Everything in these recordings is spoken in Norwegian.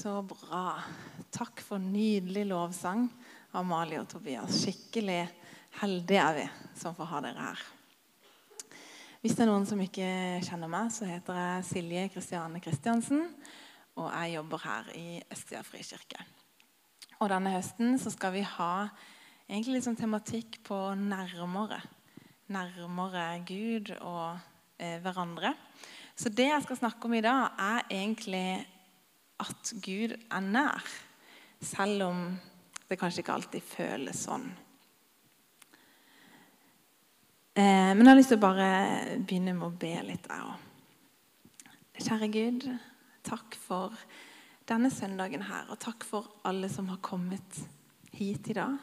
Så bra. Takk for nydelig lovsang, Amalie og Tobias. Skikkelig heldige er vi som får ha dere her. Hvis det er noen som ikke kjenner meg, så heter jeg Silje Kristiane Kristiansen. Og jeg jobber her i Østsida frikirke. Og denne høsten så skal vi ha egentlig litt sånn tematikk på nærmere. Nærmere Gud og eh, hverandre. Så det jeg skal snakke om i dag, er egentlig at Gud er nær, selv om det kanskje ikke alltid føles sånn. Eh, men jeg har lyst til å bare begynne med å be litt, jeg òg. Kjære Gud, takk for denne søndagen her, og takk for alle som har kommet hit i dag.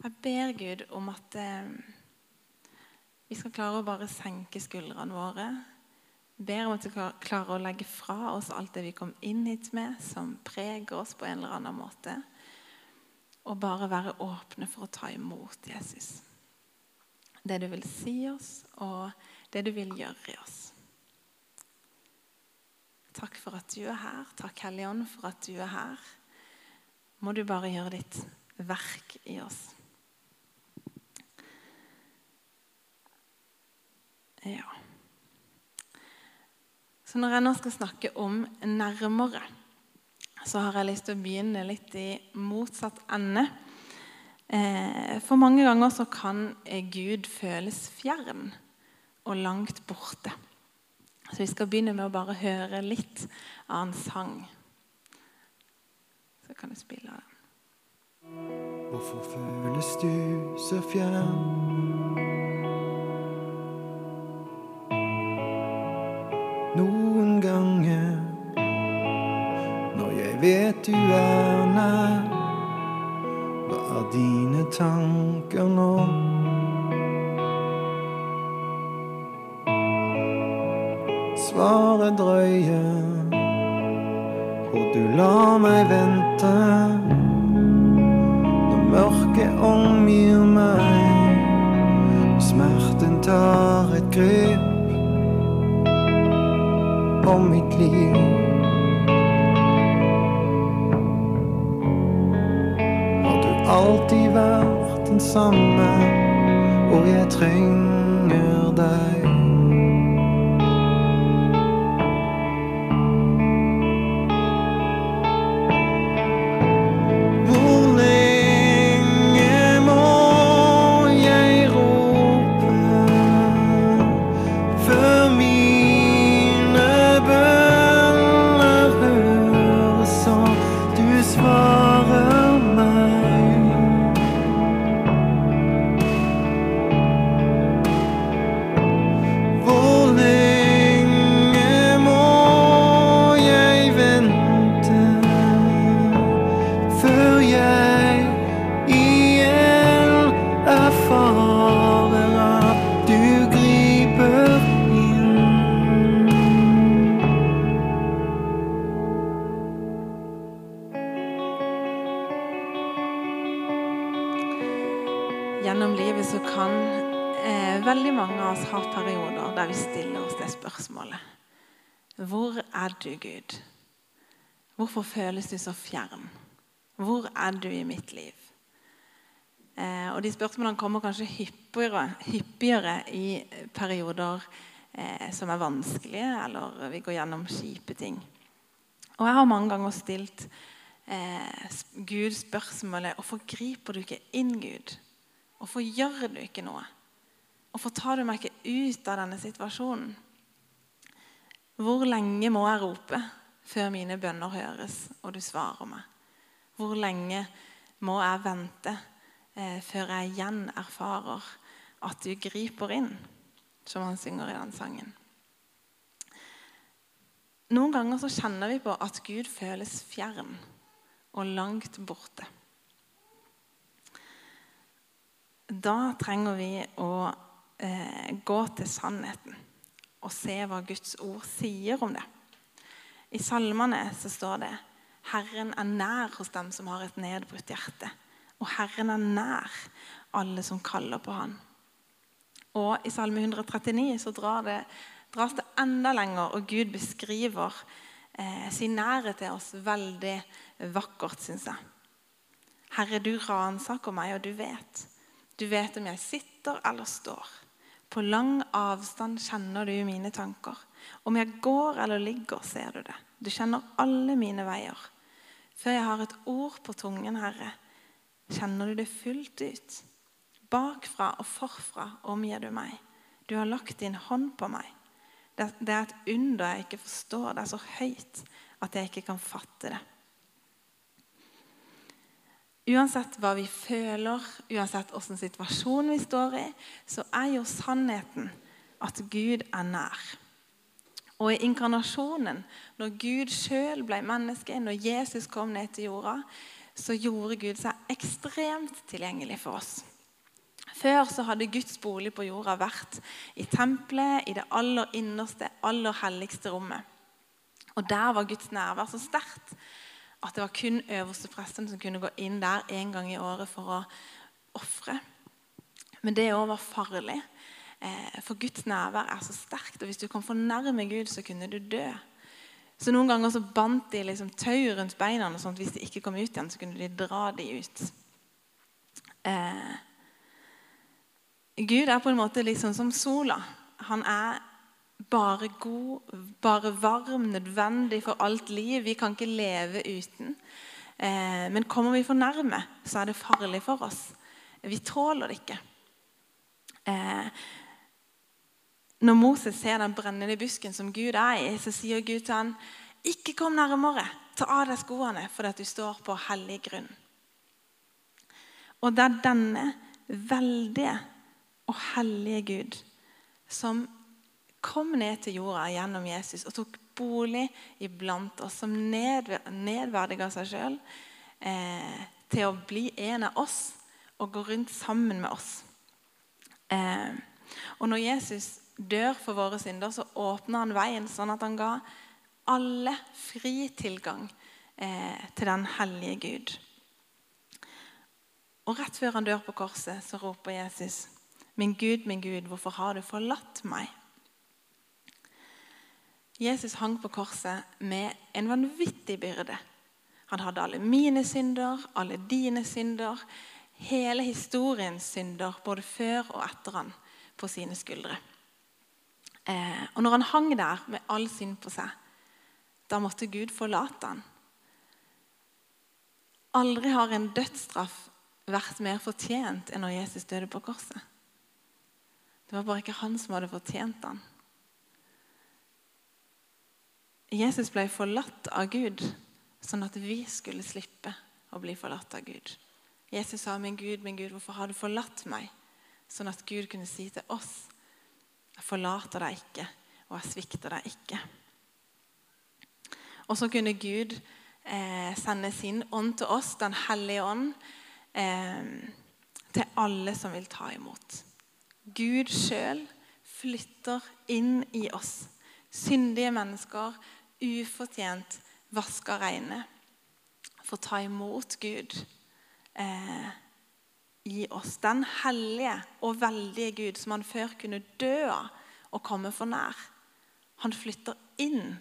Jeg ber Gud om at eh, vi skal klare å bare senke skuldrene våre ber om at vi klarer å legge fra oss alt det vi kom inn hit med, som preger oss på en eller annen måte. Og bare være åpne for å ta imot Jesus. Det du vil si oss, og det du vil gjøre i oss. Takk for at du er her. Takk, Hellige Ånd, for at du er her. Må du bare gjøre ditt verk i oss. Ja. Så når jeg nå skal snakke om nærmere, så har jeg lyst til å begynne litt i motsatt ende. Eh, for mange ganger så kan Gud føles fjern og langt borte. Så vi skal begynne med å bare høre litt av en sang. Så kan du spille den. Hvorfor føles du så fjern? noen ganger når jeg vet du er nær. Hva er dine tanker nå? Svaret drøyer, og du lar meg vente. Om mitt liv. Har du alltid vært den samme, og jeg trenger føles du så fjern? Hvor er du i mitt liv? Eh, og De spørsmålene kommer kanskje hyppigere, hyppigere i perioder eh, som er vanskelige, eller vi går gjennom kjipe ting. Og Jeg har mange ganger stilt eh, Gud spørsmålet hvorfor griper du ikke inn, Gud? Hvorfor gjør du ikke noe? Hvorfor tar du meg ikke ut av denne situasjonen? Hvor lenge må jeg rope før mine bønner høres og du svarer meg? Hvor lenge må jeg vente eh, før jeg igjen erfarer at du griper inn, som han synger i den sangen? Noen ganger så kjenner vi på at Gud føles fjern og langt borte. Da trenger vi å eh, gå til sannheten og se hva Guds ord sier om det. I salmene så står det Herren er nær hos dem som har et nedbrutt hjerte. Og Herren er nær alle som kaller på Han. Og I Salme 139 så drar det, dras det enda lenger, og Gud beskriver eh, sin nærhet til oss veldig vakkert, syns jeg. Herre, du ransaker meg, og du vet. Du vet om jeg sitter eller står. På lang avstand kjenner du mine tanker. Om jeg går eller ligger, ser du det. Du kjenner alle mine veier. Før jeg har et ord på tungen, Herre, kjenner du det fullt ut. Bakfra og forfra omgir du meg. Du har lagt din hånd på meg. Det er et under jeg ikke forstår. Det er så høyt at jeg ikke kan fatte det. Uansett hva vi føler, uansett hvilken situasjon vi står i, så er jo sannheten at Gud er nær. Og i inkarnasjonen, når Gud sjøl ble menneske, når Jesus kom ned til jorda, så gjorde Gud seg ekstremt tilgjengelig for oss. Før så hadde Guds bolig på jorda vært i tempelet, i det aller innerste, aller helligste rommet. Og Der var Guds nærvær så sterkt at det var kun øverste presten som kunne gå inn der en gang i året for å ofre. Men det òg var farlig, for Guds nærvær er så sterkt. Og hvis du kom for nærme Gud, så kunne du dø. Så Noen ganger så bandt de liksom tau rundt beina, og sånt. hvis de ikke kom ut igjen, så kunne de dra de ut. Eh, Gud er på en måte liksom som sola. Han er bare god, bare varm, nødvendig for alt liv. Vi kan ikke leve uten. Eh, men kommer vi for nærme, så er det farlig for oss. Vi tåler det ikke. Eh, når Moses ser den brennende busken som Gud er i, så sier Gud til han, 'Ikke kom nærmere. Ta av deg skoene, fordi du står på hellig grunn.' Og det er denne veldige og hellige Gud som kom ned til jorda gjennom Jesus og tok bolig iblant oss, som nedverdiga seg sjøl eh, til å bli en av oss og gå rundt sammen med oss. Eh, og når Jesus dør for våre synder, så åpna han veien sånn at han ga alle fri tilgang eh, til den hellige Gud. Og Rett før han dør på korset, så roper Jesus Min Gud, min Gud, hvorfor har du forlatt meg? Jesus hang på korset med en vanvittig byrde. Han hadde alle mine synder, alle dine synder, hele historiens synder, både før og etter han, på sine skuldre. Eh, og når han hang der med all synd på seg, da måtte Gud forlate han. Aldri har en dødsstraff vært mer fortjent enn når Jesus døde på korset. Det var bare ikke han som hadde fortjent han. Jesus ble forlatt av Gud, sånn at vi skulle slippe å bli forlatt av Gud. Jesus sa, 'Min Gud, min Gud, hvorfor har du forlatt meg?' Sånn at Gud kunne si til oss, 'Jeg forlater deg ikke, og jeg svikter deg ikke'. Og så kunne Gud eh, sende sin ånd til oss, Den hellige ånd, eh, til alle som vil ta imot. Gud sjøl flytter inn i oss. Syndige mennesker, ufortjent vaska reine. å ta imot Gud eh, i oss. Den hellige og veldige Gud som han før kunne dø av og komme for nær. Han flytter inn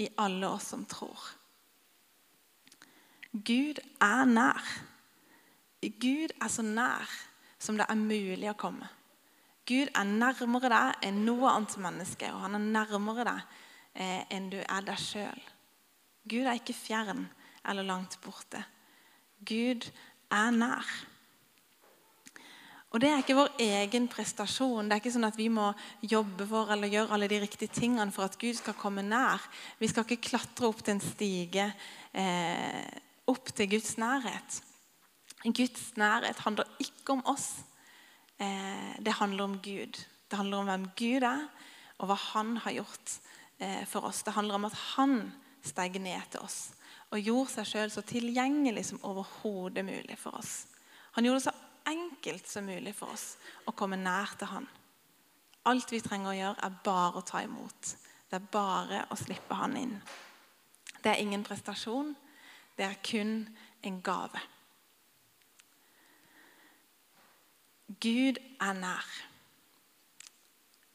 i alle oss som tror. Gud er nær. Gud er så nær som det er mulig å komme. Gud er nærmere deg enn noe annet menneske, og han er nærmere deg eh, enn du er deg sjøl. Gud er ikke fjern eller langt borte. Gud er nær. Og Det er ikke vår egen prestasjon. Det er ikke sånn at vi må jobbe for eller gjøre alle de riktige tingene for at Gud skal komme nær. Vi skal ikke klatre opp til en stige eh, opp til Guds nærhet. Guds nærhet handler ikke om oss. Eh, det handler om Gud. Det handler om hvem Gud er, og hva han har gjort eh, for oss. Det handler om at han steg ned til oss og gjorde seg sjøl så tilgjengelig som overhodet mulig for oss. Han gjorde seg enkelt som mulig for oss å komme nær til han. Alt vi trenger å gjøre, er bare å ta imot. Det er bare å slippe han inn. Det er ingen prestasjon. Det er kun en gave. Gud er nær.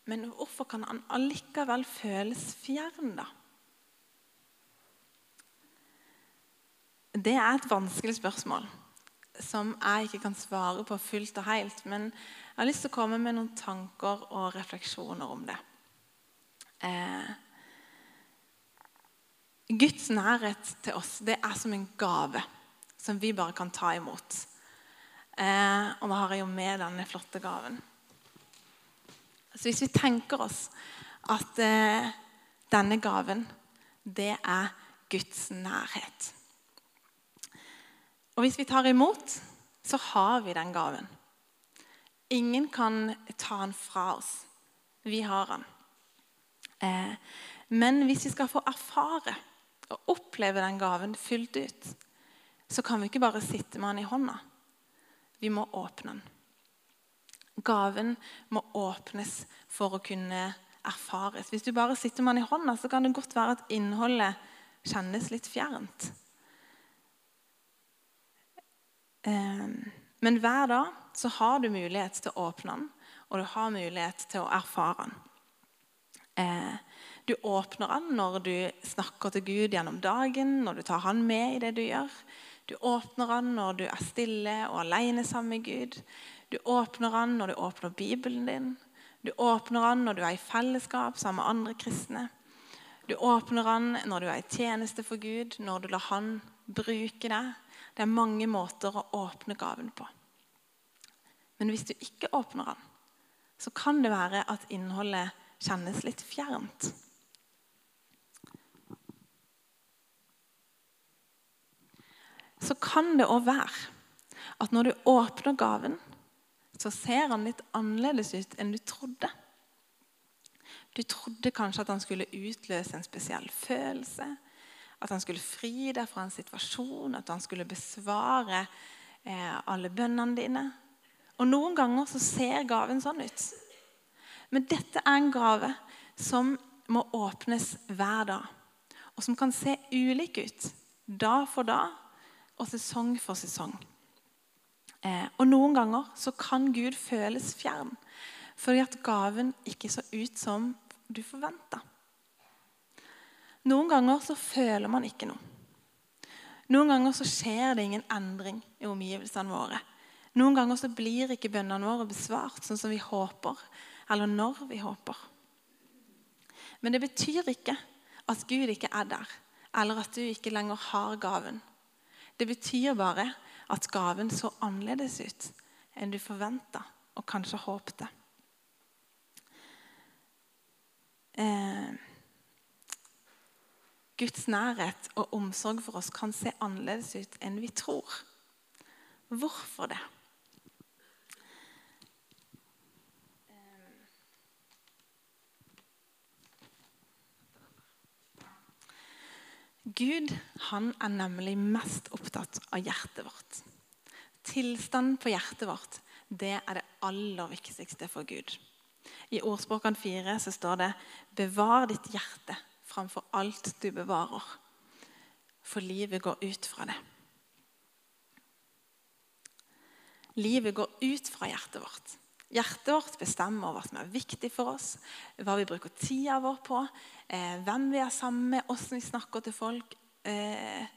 Men hvorfor kan han allikevel føles fjern, da? Det er et vanskelig spørsmål som jeg ikke kan svare på fullt og helt. Men jeg har lyst til å komme med noen tanker og refleksjoner om det. Eh, Guds nærhet til oss det er som en gave som vi bare kan ta imot. Eh, og da har jeg jo med denne flotte gaven. Så hvis vi tenker oss at eh, denne gaven, det er Guds nærhet og hvis vi tar imot, så har vi den gaven. Ingen kan ta den fra oss. Vi har den. Eh, men hvis vi skal få erfare og oppleve den gaven fullt ut, så kan vi ikke bare sitte med den i hånda. Vi må åpne den. Gaven må åpnes for å kunne erfares. Hvis du bare sitter med den i hånda, så kan det godt være at innholdet kjennes litt fjernt. Ehm, men hver dag så har du mulighet til å åpne den, og du har mulighet til å erfare den. Eh, du åpner den når du snakker til Gud gjennom dagen, når du tar han med i det du gjør. Du åpner den når du er stille og alene sammen med Gud. Du åpner den når du åpner Bibelen din. Du åpner den når du er i fellesskap sammen med andre kristne. Du åpner den når du er i tjeneste for Gud, når du lar Han bruke deg. Det er mange måter å åpne gaven på. Men hvis du ikke åpner den, så kan det være at innholdet kjennes litt fjernt. Så kan det òg være at når du åpner gaven, så ser han litt annerledes ut enn du trodde. Du trodde kanskje at han skulle utløse en spesiell følelse at han skulle fri deg fra en situasjon, at han skulle besvare eh, alle bønnene dine. Og Noen ganger så ser gaven sånn ut. Men dette er en gave som må åpnes hver dag. Og som kan se ulik ut dag for dag og sesong for sesong. Eh, og Noen ganger så kan Gud føles fjern fordi at gaven ikke så ut som du forventa. Noen ganger så føler man ikke noe. Noen ganger så skjer det ingen endring i omgivelsene våre. Noen ganger så blir ikke bønnene våre besvart sånn som vi håper, eller når vi håper. Men det betyr ikke at Gud ikke er der, eller at du ikke lenger har gaven. Det betyr bare at gaven så annerledes ut enn du forventa og kanskje håpte. Eh, Guds nærhet og omsorg for oss kan se annerledes ut enn vi tror. Hvorfor det? Gud han er nemlig mest opptatt av hjertet vårt. Tilstanden på hjertet vårt det er det aller viktigste for Gud. I ordspråkene fire så står det 'bevar ditt hjerte' framfor alt du bevarer. For livet går ut fra det. Livet går ut fra hjertet vårt. Hjertet vårt bestemmer hva som er viktig for oss, hva vi bruker tida vår på, eh, hvem vi er sammen med, hvordan vi snakker til folk, eh,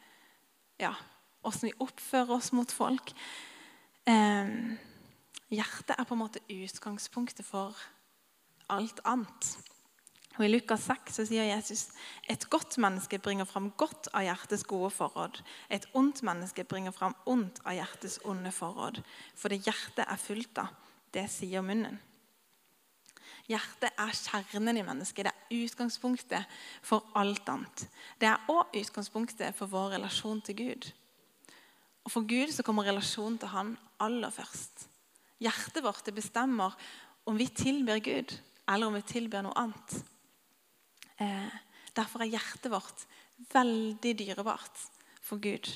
ja, hvordan vi oppfører oss mot folk. Eh, hjertet er på en måte utgangspunktet for alt annet. Og I Lukas 6 så sier Jesus et godt menneske bringer fram godt av hjertets gode forråd. Et ondt menneske bringer fram ondt av hjertets onde forråd. For det hjertet er fullt av, det sier munnen. Hjertet er kjernen i mennesket. Det er utgangspunktet for alt annet. Det er òg utgangspunktet for vår relasjon til Gud. Og For Gud så kommer relasjonen til Han aller først. Hjertet vårt bestemmer om vi tilber Gud, eller om vi tilber noe annet. Eh, derfor er hjertet vårt veldig dyrebart for Gud.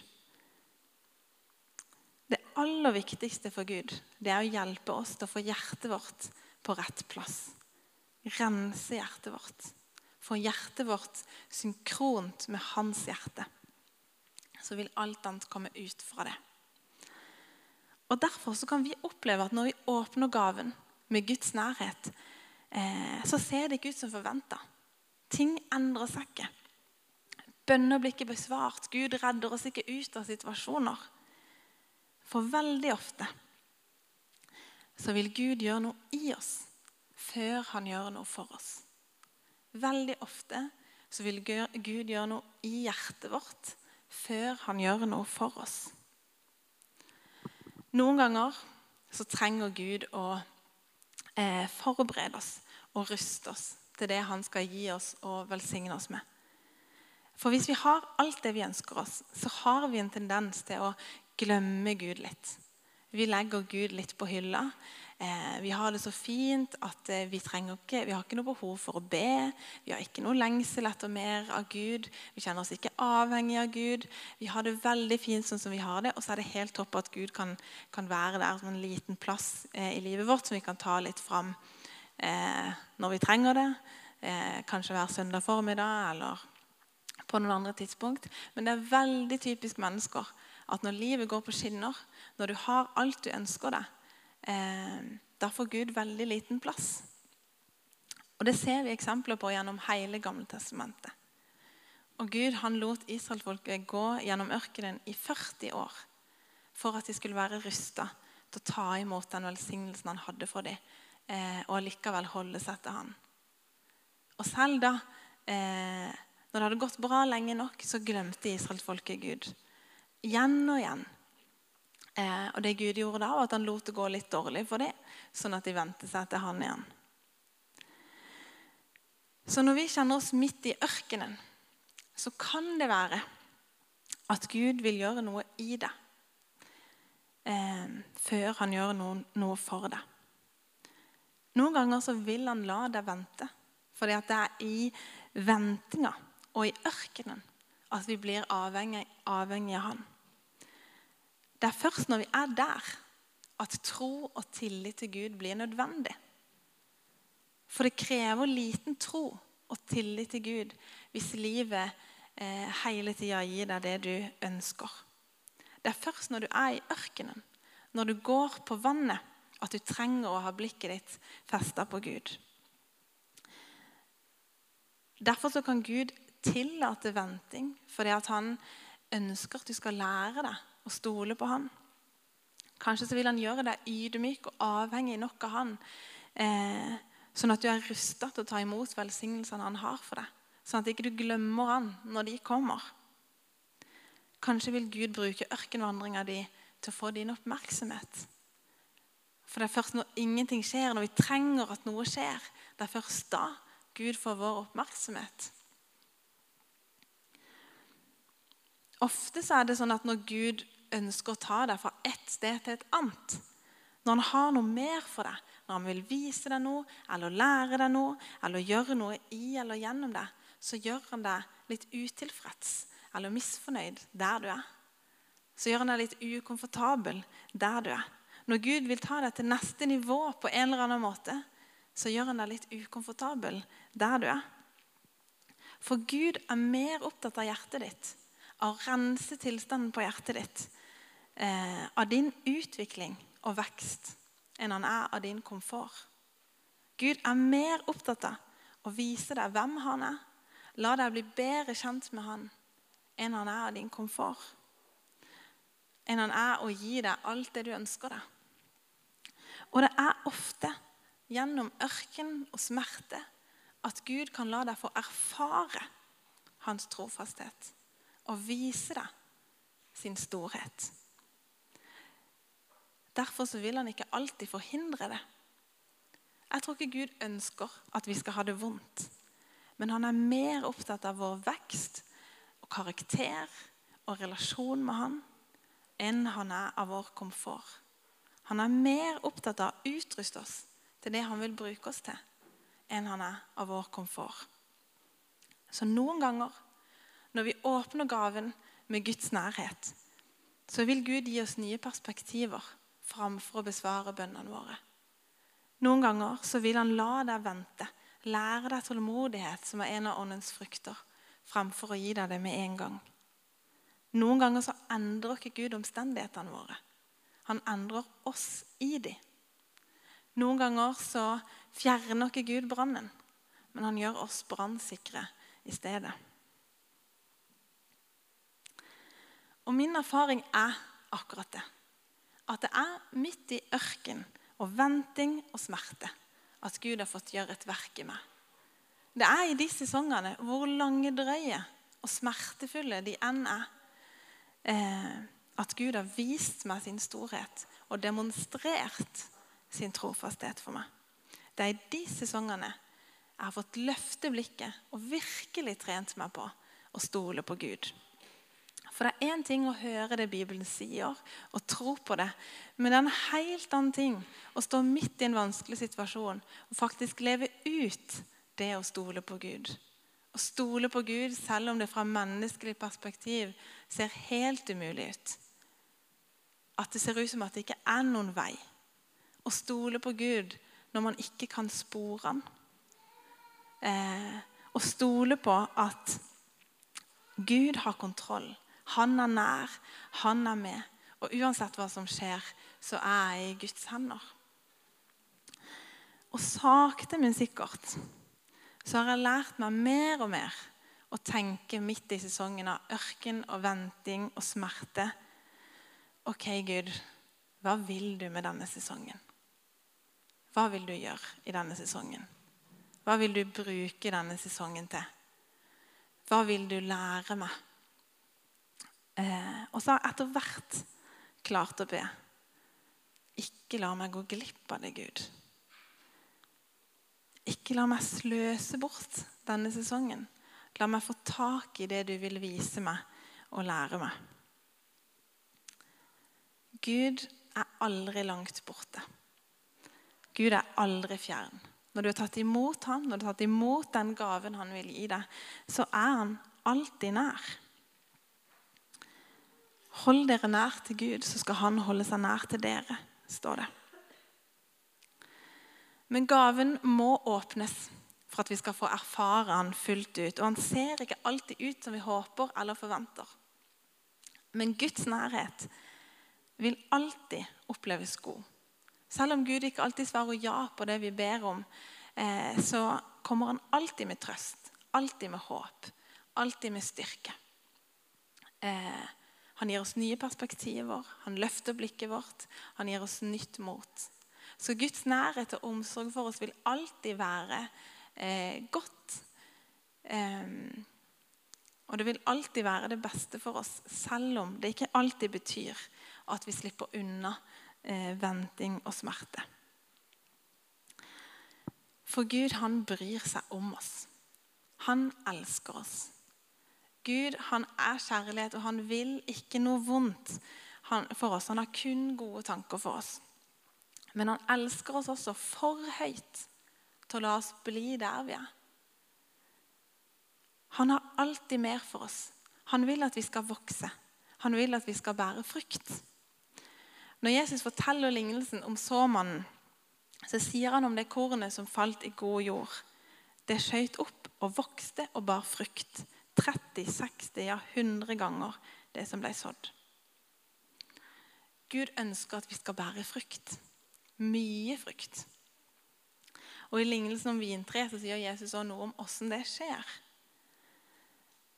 Det aller viktigste for Gud det er å hjelpe oss til å få hjertet vårt på rett plass. Rense hjertet vårt. Få hjertet vårt synkront med hans hjerte. Så vil alt annet komme ut fra det. Og Derfor kan vi oppleve at når vi åpner gaven med Guds nærhet, eh, så ser det ikke ut som forventa. Ting endrer seg ikke. Bønner blir ikke besvart. Gud redder oss ikke ut av situasjoner. For veldig ofte så vil Gud gjøre noe i oss før han gjør noe for oss. Veldig ofte så vil Gud gjøre noe i hjertet vårt før han gjør noe for oss. Noen ganger så trenger Gud å eh, forberede oss og ruste oss til det han skal gi oss og velsigne oss med. For hvis vi har alt det vi ønsker oss, så har vi en tendens til å glemme Gud litt. Vi legger Gud litt på hylla. Eh, vi har det så fint at vi vi, ikke, vi har ikke noe behov for å be. Vi har ikke noe lengsel etter mer av Gud. Vi kjenner oss ikke avhengig av Gud. Vi har det veldig fint sånn som vi har det, og så er det helt topp at Gud kan, kan være der som en liten plass eh, i livet vårt som vi kan ta litt fram eh, når vi trenger det. Eh, kanskje hver søndag formiddag eller på noen andre tidspunkt. Men det er veldig typisk mennesker at når livet går på skinner, når du har alt du ønsker deg, eh, da får Gud veldig liten plass. Og Det ser vi eksempler på gjennom hele Gamle testamentet. Og Gud han lot israelfolket gå gjennom ørkenen i 40 år for at de skulle være rusta til å ta imot den velsignelsen han hadde for dem, eh, og likevel holde seg til han. Og selv da, eh, når det hadde gått bra lenge nok, så glemte israelsfolket Gud. Igjen og igjen. Eh, og det Gud gjorde da, var at han lot det gå litt dårlig for dem, sånn at de vendte seg til han igjen. Så når vi kjenner oss midt i ørkenen, så kan det være at Gud vil gjøre noe i det eh, før han gjør noe, noe for det. Noen ganger så vil han la deg vente, fordi at det er i ventinga og i ørkenen at vi blir avhengig, avhengig av han. Det er først når vi er der, at tro og tillit til Gud blir nødvendig. For det krever liten tro og tillit til Gud hvis livet eh, hele tida gir deg det du ønsker. Det er først når du er i ørkenen, når du går på vannet, at du trenger å ha blikket ditt festa på Gud. Derfor kan Gud tillate venting, fordi han ønsker at du skal lære deg å stole på han. Kanskje så vil han gjøre deg ydmyk og avhengig nok av han, eh, sånn at du er rusta til å ta imot velsignelsene han har for deg. Sånn at ikke du glemmer han når de kommer. Kanskje vil Gud bruke ørkenvandringa di til å få din oppmerksomhet. For det er først når ingenting skjer, når vi trenger at noe skjer, det er først da Gud får vår oppmerksomhet. Ofte så er det sånn at når Gud ønsker å ta deg fra ett sted til et annet. Når han har noe mer for deg, når han vil vise deg noe, eller lære deg noe, eller gjøre noe i eller gjennom deg, så gjør han deg litt utilfreds eller misfornøyd der du er. Så gjør han deg litt ukomfortabel der du er. Når Gud vil ta deg til neste nivå på en eller annen måte, så gjør han deg litt ukomfortabel der du er. For Gud er mer opptatt av hjertet ditt, av å rense tilstanden på hjertet ditt, eh, av din utvikling og vekst enn han er av din komfort. Gud er mer opptatt av å vise deg hvem han er. La deg bli bedre kjent med han enn han er av din komfort. Enn han er å gi deg alt det du ønsker deg. Og det er ofte gjennom ørken og smerte at Gud kan la deg få erfare hans trofasthet og vise deg sin storhet. Derfor vil han ikke alltid forhindre det. Jeg tror ikke Gud ønsker at vi skal ha det vondt. Men han er mer opptatt av vår vekst og karakter og relasjon med han enn han er av vår komfort. Han er mer opptatt av å utruste oss til det han vil bruke oss til, enn han er av vår komfort. Så noen ganger, når vi åpner gaven med Guds nærhet, så vil Gud gi oss nye perspektiver framfor å besvare bønnene våre. Noen ganger så vil han la deg vente, lære deg tålmodighet, som er en av åndens frukter, framfor å gi deg det med en gang. Noen ganger så endrer ikke Gud omstendighetene våre. Han endrer oss i dem. Noen ganger så fjerner ikke Gud brannen, men han gjør oss brannsikre i stedet. Og min erfaring er akkurat det. At det er midt i ørken og venting og smerte at Gud har fått gjøre et verk i meg. Det er i de sesongene, hvor lange drøye og smertefulle de enn er, eh, at Gud har vist meg sin storhet og demonstrert sin trofasthet for meg. Det er i de sesongene jeg har fått løfte blikket og virkelig trent meg på å stole på Gud. For det er én ting å høre det Bibelen sier, og tro på det. Men det er en helt annen ting å stå midt i en vanskelig situasjon og faktisk leve ut det å stole på Gud. Å stole på Gud selv om det fra menneskelig perspektiv ser helt umulig ut. At det ser ut som at det ikke er noen vei. Å stole på Gud når man ikke kan spore han. Eh, å stole på at Gud har kontroll. Han er nær, han er med. Og uansett hva som skjer, så er jeg i Guds hender. Og sakte, men sikkert så har jeg lært meg mer og mer å tenke midt i sesongen av ørken og venting og smerte. OK, Gud, hva vil du med denne sesongen? Hva vil du gjøre i denne sesongen? Hva vil du bruke denne sesongen til? Hva vil du lære meg? Eh, og så har jeg etter hvert klart å be. Ikke la meg gå glipp av det, Gud. Ikke la meg sløse bort denne sesongen. La meg få tak i det du vil vise meg og lære meg. Gud er aldri langt borte. Gud er aldri fjern. Når du har tatt imot ham, når du har tatt imot den gaven han vil gi deg, så er han alltid nær. Hold dere nær til Gud, så skal han holde seg nær til dere, står det. Men gaven må åpnes for at vi skal få erfare han fullt ut. Og han ser ikke alltid ut som vi håper eller forventer. Men Guds nærhet vil alltid oppleves god. Selv om Gud ikke alltid svarer ja på det vi ber om, eh, så kommer han alltid med trøst, alltid med håp, alltid med styrke. Eh, han gir oss nye perspektiver, han løfter blikket vårt, han gir oss nytt mot. Så Guds nærhet og omsorg for oss vil alltid være eh, godt. Og det vil alltid være det beste for oss, selv om det ikke alltid betyr at vi slipper unna eh, venting og smerte. For Gud, han bryr seg om oss. Han elsker oss. Gud han er kjærlighet, og han vil ikke noe vondt for oss. Han har kun gode tanker for oss. Men han elsker oss også for høyt til å la oss bli der vi er. Han har alltid mer for oss. Han vil at vi skal vokse. Han vil at vi skal bære frukt. Når Jesus forteller lignelsen om såmannen, så sier han om det kornet som falt i god jord. Det skjøt opp og vokste og bar frukt. 30, 60, ja 100 ganger det som ble sådd. Gud ønsker at vi skal bære frukt. Mye frukt. Og I lignelsen om vintreet så sier Jesus også noe om åssen det skjer.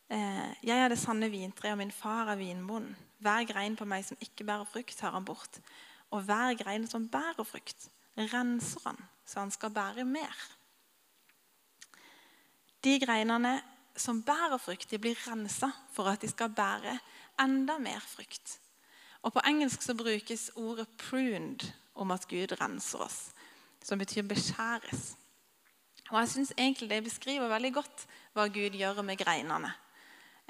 Eh, jeg er det sanne vintreet, og min far er vinbonden. Hver grein på meg som ikke bærer frukt, tar han bort. Og hver grein som bærer frukt, renser han, så han skal bære mer. De greinene som bærer frukt, de blir rensa for at de skal bære enda mer frukt. Og På engelsk så brukes ordet 'pruned' om at Gud renser oss, som betyr beskjæres. Og Jeg syns egentlig det beskriver veldig godt hva Gud gjør med greinene.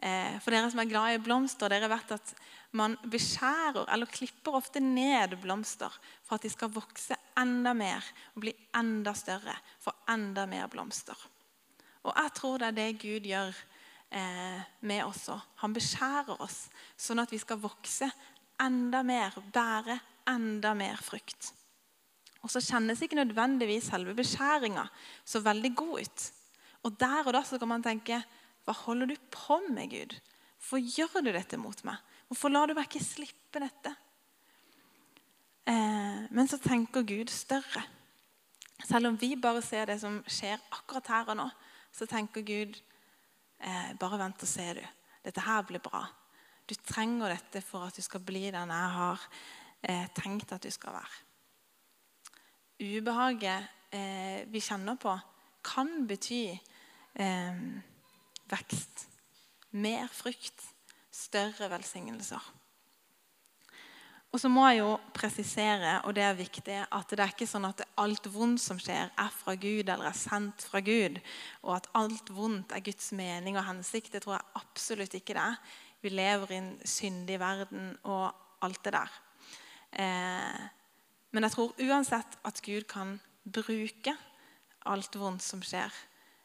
Eh, for dere som er glad i blomster, dere vet at man beskjærer eller klipper ofte ned blomster for at de skal vokse enda mer og bli enda større, få enda mer blomster. Og jeg tror det er det Gud gjør eh, med oss òg. Han beskjærer oss sånn at vi skal vokse enda mer, bære enda mer frukt. Og så kjennes ikke nødvendigvis selve beskjæringa så veldig god ut. Og der og da så kan man tenke Hva holder du på med, Gud? Hvorfor gjør du dette mot meg? Hvorfor lar du meg ikke slippe dette? Eh, men så tenker Gud større. Selv om vi bare ser det som skjer akkurat her og nå, så tenker Gud eh, bare vent og se, du. Dette her blir bra. Du trenger dette for at du skal bli den jeg har eh, tenkt at du skal være. Ubehaget eh, vi kjenner på, kan bety eh, vekst. Mer frykt, større velsignelser. Og så må jeg jo presisere, og det er viktig, at det er ikke sånn at alt vondt som skjer, er fra Gud eller er sendt fra Gud, og at alt vondt er Guds mening og hensikt. Det tror jeg absolutt ikke det er. Vi lever i en syndig verden og alt det der. Eh, men jeg tror uansett at Gud kan bruke alt vondt som skjer,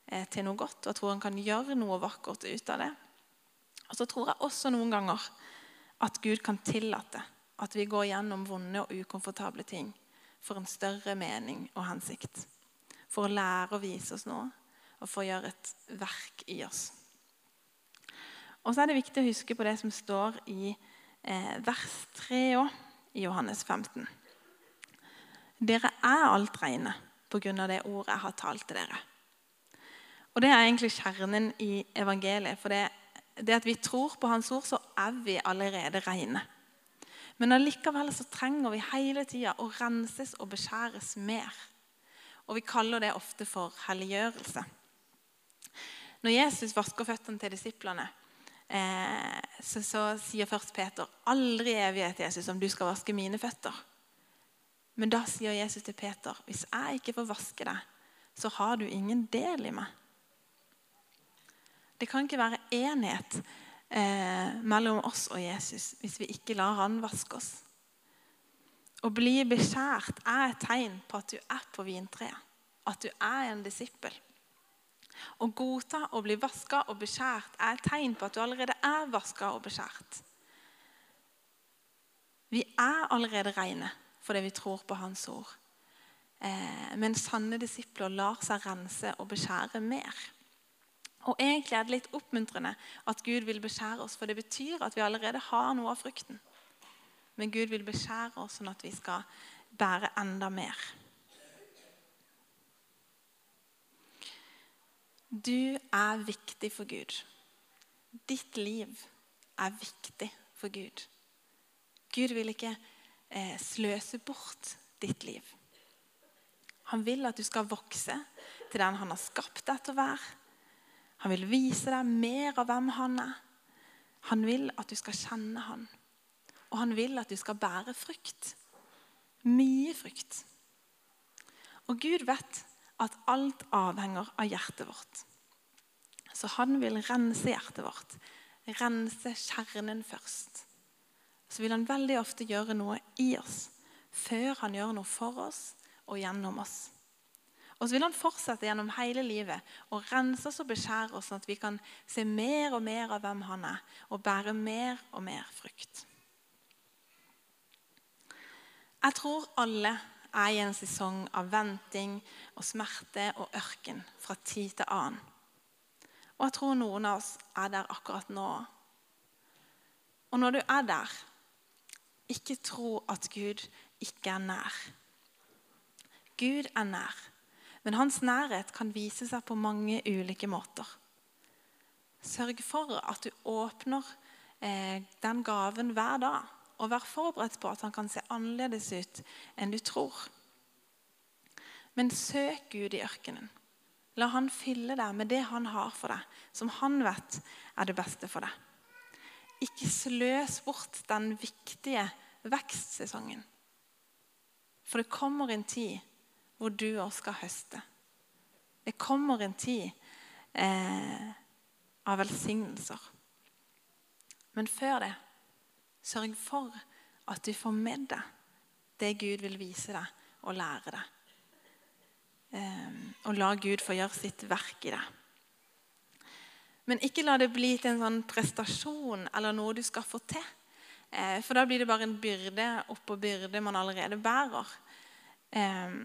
eh, til noe godt. Og jeg tror han kan gjøre noe vakkert ut av det. Og så tror jeg også noen ganger at Gud kan tillate at vi går gjennom vonde og ukomfortable ting for en større mening og hensikt. For å lære å vise oss noe, og for å gjøre et verk i oss. Og så er det viktig å huske på det som står i eh, vers 3 òg, i Johannes 15. Dere er alt reine pga. det ordet jeg har talt til dere. Og Det er egentlig kjernen i evangeliet. For det, det at vi tror på Hans ord, så er vi allerede reine. Men allikevel så trenger vi hele tida å renses og beskjæres mer. Og vi kaller det ofte for helliggjørelse. Når Jesus vasker føttene til disiplene, eh, så, så, sier først Peter aldri i evighet Jesus, om du skal vaske mine føtter. Men da sier Jesus til Peter hvis jeg ikke får vaske deg, så har du ingen del i meg. Det kan ikke være enhet eh, mellom oss og Jesus hvis vi ikke lar han vaske oss. Å bli beskjært er et tegn på at du er på vintreet, at du er en disippel. Å godta å bli vaska og beskjært er et tegn på at du allerede er vaska og beskjært. Vi er allerede rene fordi vi tror på Hans ord. Eh, men sanne disipler lar seg rense og beskjære mer. Og Egentlig er det litt oppmuntrende at Gud vil beskjære oss, for det betyr at vi allerede har noe av frukten. Men Gud vil beskjære oss sånn at vi skal bære enda mer. Du er viktig for Gud. Ditt liv er viktig for Gud. Gud vil ikke eh, sløse bort ditt liv. Han vil at du skal vokse til den han har skapt deg til å være han vil vise deg mer av hvem han er. Han vil at du skal kjenne han. Og han vil at du skal bære frukt. Mye frukt. Og Gud vet at alt avhenger av hjertet vårt. Så han vil rense hjertet vårt. Rense kjernen først. Så vil han veldig ofte gjøre noe i oss før han gjør noe for oss og gjennom oss. Og så vil han fortsette gjennom hele livet å rense oss og beskjære oss, sånn at vi kan se mer og mer av hvem han er, og bære mer og mer frukt. Jeg tror alle er i en sesong av venting og smerte og ørken fra tid til annen. Og jeg tror noen av oss er der akkurat nå. Og når du er der, ikke tro at Gud ikke er nær. Gud er nær. Men hans nærhet kan vise seg på mange ulike måter. Sørg for at du åpner eh, den gaven hver dag, og vær forberedt på at han kan se annerledes ut enn du tror. Men søk Gud i ørkenen. La han fylle deg med det han har for deg, som han vet er det beste for deg. Ikke sløs bort den viktige vekstsesongen. For det kommer en tid hvor du òg skal høste. Det kommer en tid eh, av velsignelser. Men før det, sørg for at du får med deg det Gud vil vise deg og lære deg. Eh, og la Gud få gjøre sitt verk i deg. Men ikke la det bli til en sånn prestasjon eller noe du skal få til. Eh, for da blir det bare en byrde oppå byrde man allerede bærer. Eh,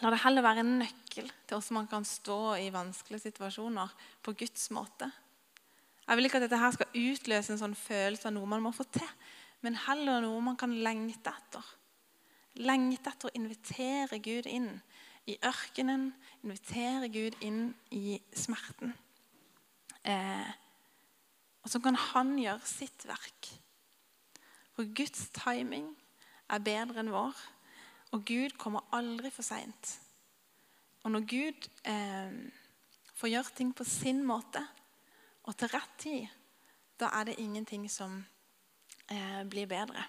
La det heller være en nøkkel til hvordan man kan stå i vanskelige situasjoner på Guds måte. Jeg vil ikke at dette her skal utløse en sånn følelse av noe man må få til, men heller noe man kan lengte etter. Lengte etter å invitere Gud inn i ørkenen, invitere Gud inn i smerten. Eh, Og så kan han gjøre sitt verk. For Guds timing er bedre enn vår, og Gud kommer aldri for seint. Og når Gud eh, får gjøre ting på sin måte og til rett tid, da er det ingenting som eh, blir bedre.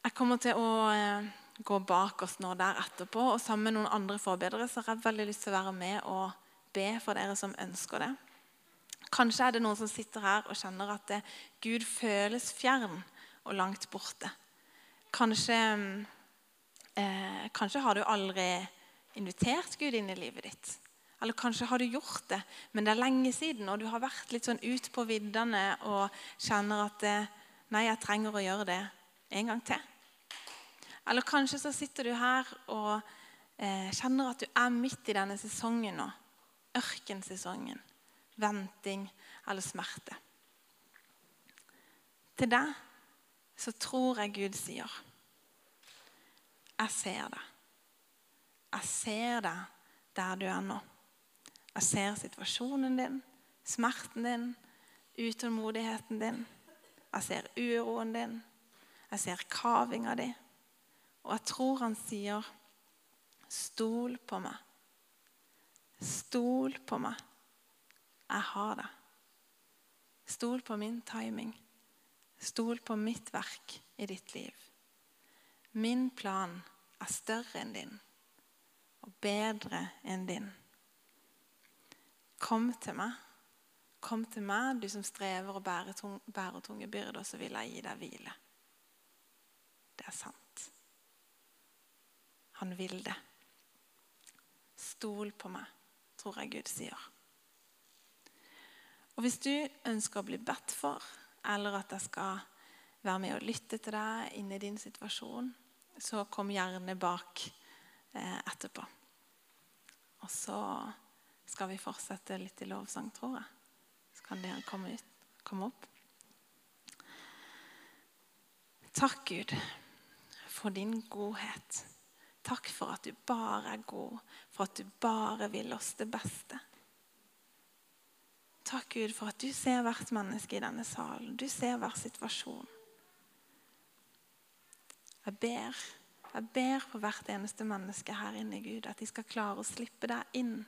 Jeg kommer til å eh, gå bak oss nå der etterpå, og sammen med noen andre forbedrere så har jeg veldig lyst til å være med og be for dere som ønsker det. Kanskje er det noen som sitter her og kjenner at det, Gud føles fjern og langt borte. Kanskje, eh, kanskje har du aldri invitert Gud inn i livet ditt. Eller kanskje har du gjort det, men det er lenge siden, og du har vært litt sånn ut på viddene og kjenner at eh, Nei, jeg trenger å gjøre det en gang til. Eller kanskje så sitter du her og eh, kjenner at du er midt i denne sesongen nå. Ørkensesongen. Venting eller smerte. Til deg så tror jeg Gud sier Jeg ser deg. Jeg ser deg der du er nå. Jeg ser situasjonen din, smerten din, utålmodigheten din. Jeg ser uroen din. Jeg ser kavinga di. Og jeg tror han sier, 'Stol på meg'. Stol på meg. Jeg har det. Stol på min timing. Stol på mitt verk i ditt liv. Min plan er større enn din og bedre enn din. Kom til meg. Kom til meg, du som strever og bærer, tung, bærer tunge byrder, så vil jeg gi deg hvile. Det er sant. Han vil det. Stol på meg, tror jeg Gud sier. Og Hvis du ønsker å bli bedt for, eller at jeg skal være med og lytte til deg inni din situasjon, så kom gjerne bak eh, etterpå. Og så skal vi fortsette litt i lovsang, tror jeg. Så kan dere komme, ut, komme opp. Takk, Gud, for din godhet. Takk for at du bare er god, for at du bare vil oss det beste. Takk, Gud, for at du ser hvert menneske i denne salen. Du ser hver situasjon. Jeg ber, jeg ber på hvert eneste menneske her inne, Gud, at de skal klare å slippe deg inn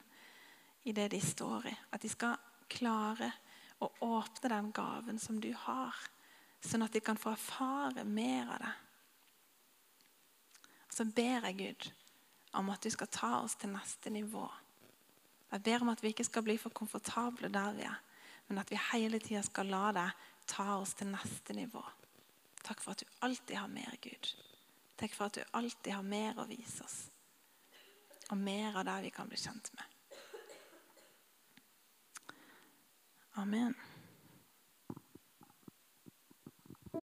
i det de står i. At de skal klare å åpne den gaven som du har, sånn at de kan få erfare mer av det. Så ber jeg Gud om at du skal ta oss til neste nivå. Jeg ber om at vi ikke skal bli for komfortable der vi er, men at vi hele tida skal la deg ta oss til neste nivå. Takk for at du alltid har mer, Gud. Takk for at du alltid har mer å vise oss. Og mer av det vi kan bli kjent med. Amen.